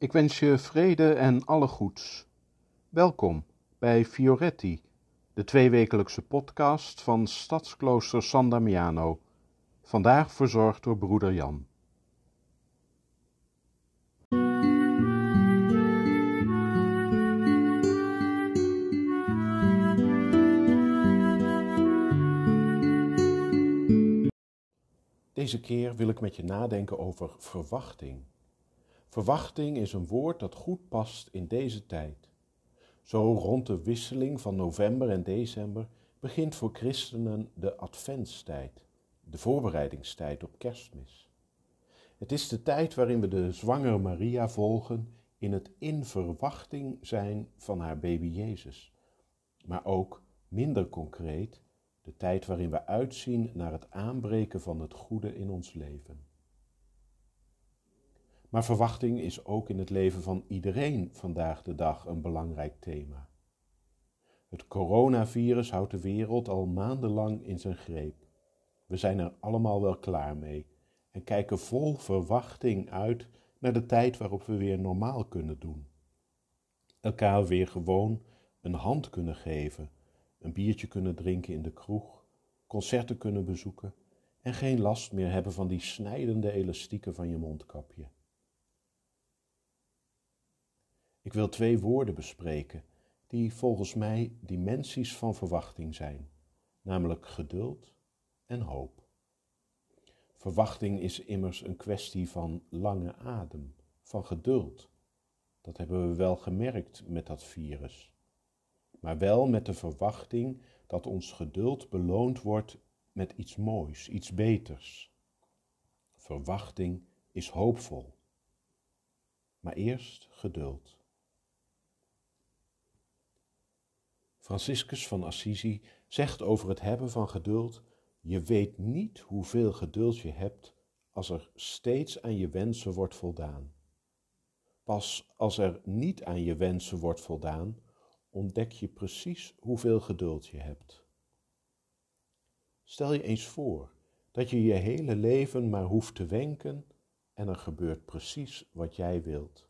Ik wens je vrede en alle goeds. Welkom bij Fioretti, de tweewekelijkse podcast van Stadsklooster San Damiano. Vandaag verzorgd door broeder Jan. Deze keer wil ik met je nadenken over verwachting. Verwachting is een woord dat goed past in deze tijd. Zo rond de wisseling van november en december begint voor christenen de adventstijd, de voorbereidingstijd op kerstmis. Het is de tijd waarin we de zwangere Maria volgen in het in verwachting zijn van haar baby Jezus, maar ook minder concreet de tijd waarin we uitzien naar het aanbreken van het goede in ons leven. Maar verwachting is ook in het leven van iedereen vandaag de dag een belangrijk thema. Het coronavirus houdt de wereld al maandenlang in zijn greep. We zijn er allemaal wel klaar mee en kijken vol verwachting uit naar de tijd waarop we weer normaal kunnen doen. Elkaar weer gewoon een hand kunnen geven, een biertje kunnen drinken in de kroeg, concerten kunnen bezoeken en geen last meer hebben van die snijdende elastieken van je mondkapje. Ik wil twee woorden bespreken die volgens mij dimensies van verwachting zijn, namelijk geduld en hoop. Verwachting is immers een kwestie van lange adem, van geduld. Dat hebben we wel gemerkt met dat virus. Maar wel met de verwachting dat ons geduld beloond wordt met iets moois, iets beters. Verwachting is hoopvol. Maar eerst geduld. Franciscus van Assisi zegt over het hebben van geduld: Je weet niet hoeveel geduld je hebt als er steeds aan je wensen wordt voldaan. Pas als er niet aan je wensen wordt voldaan, ontdek je precies hoeveel geduld je hebt. Stel je eens voor dat je je hele leven maar hoeft te wenken en er gebeurt precies wat jij wilt.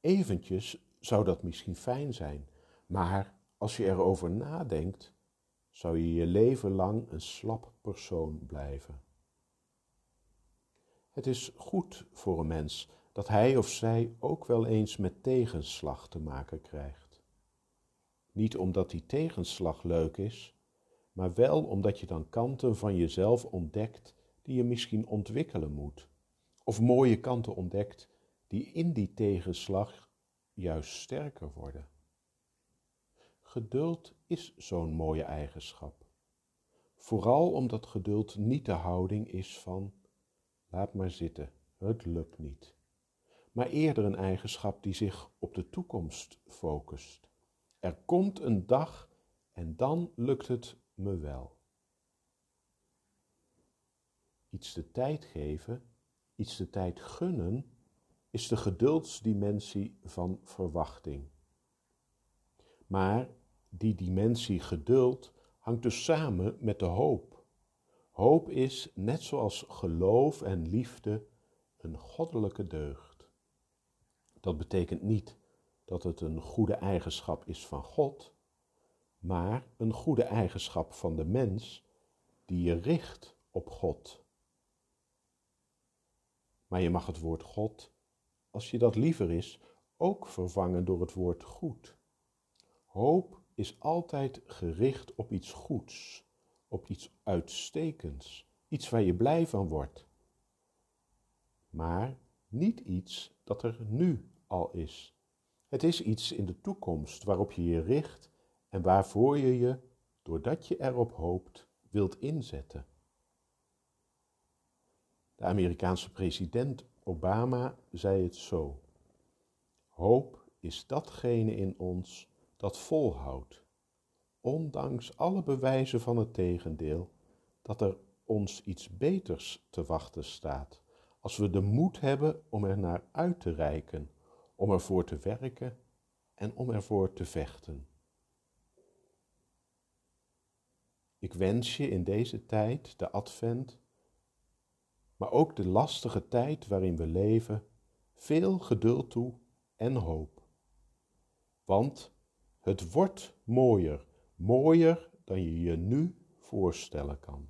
Eventjes zou dat misschien fijn zijn, maar als je erover nadenkt, zou je je leven lang een slap persoon blijven. Het is goed voor een mens dat hij of zij ook wel eens met tegenslag te maken krijgt. Niet omdat die tegenslag leuk is, maar wel omdat je dan kanten van jezelf ontdekt die je misschien ontwikkelen moet, of mooie kanten ontdekt die in die tegenslag juist sterker worden. Geduld is zo'n mooie eigenschap. Vooral omdat geduld niet de houding is van laat maar zitten, het lukt niet. Maar eerder een eigenschap die zich op de toekomst focust. Er komt een dag en dan lukt het me wel. Iets de tijd geven, iets de tijd gunnen, is de geduldsdimensie van verwachting. Maar die dimensie geduld hangt dus samen met de hoop. Hoop is, net zoals geloof en liefde, een goddelijke deugd. Dat betekent niet dat het een goede eigenschap is van God, maar een goede eigenschap van de mens die je richt op God. Maar je mag het woord God, als je dat liever is, ook vervangen door het woord goed. Hoop is altijd gericht op iets goeds, op iets uitstekends, iets waar je blij van wordt. Maar niet iets dat er nu al is. Het is iets in de toekomst waarop je je richt en waarvoor je je, doordat je erop hoopt, wilt inzetten. De Amerikaanse president Obama zei het zo: Hoop is datgene in ons dat volhoudt, ondanks alle bewijzen van het tegendeel, dat er ons iets beters te wachten staat, als we de moed hebben om er naar uit te reiken, om ervoor te werken en om ervoor te vechten. Ik wens je in deze tijd, de advent, maar ook de lastige tijd waarin we leven, veel geduld toe en hoop. Want het wordt mooier, mooier dan je je nu voorstellen kan.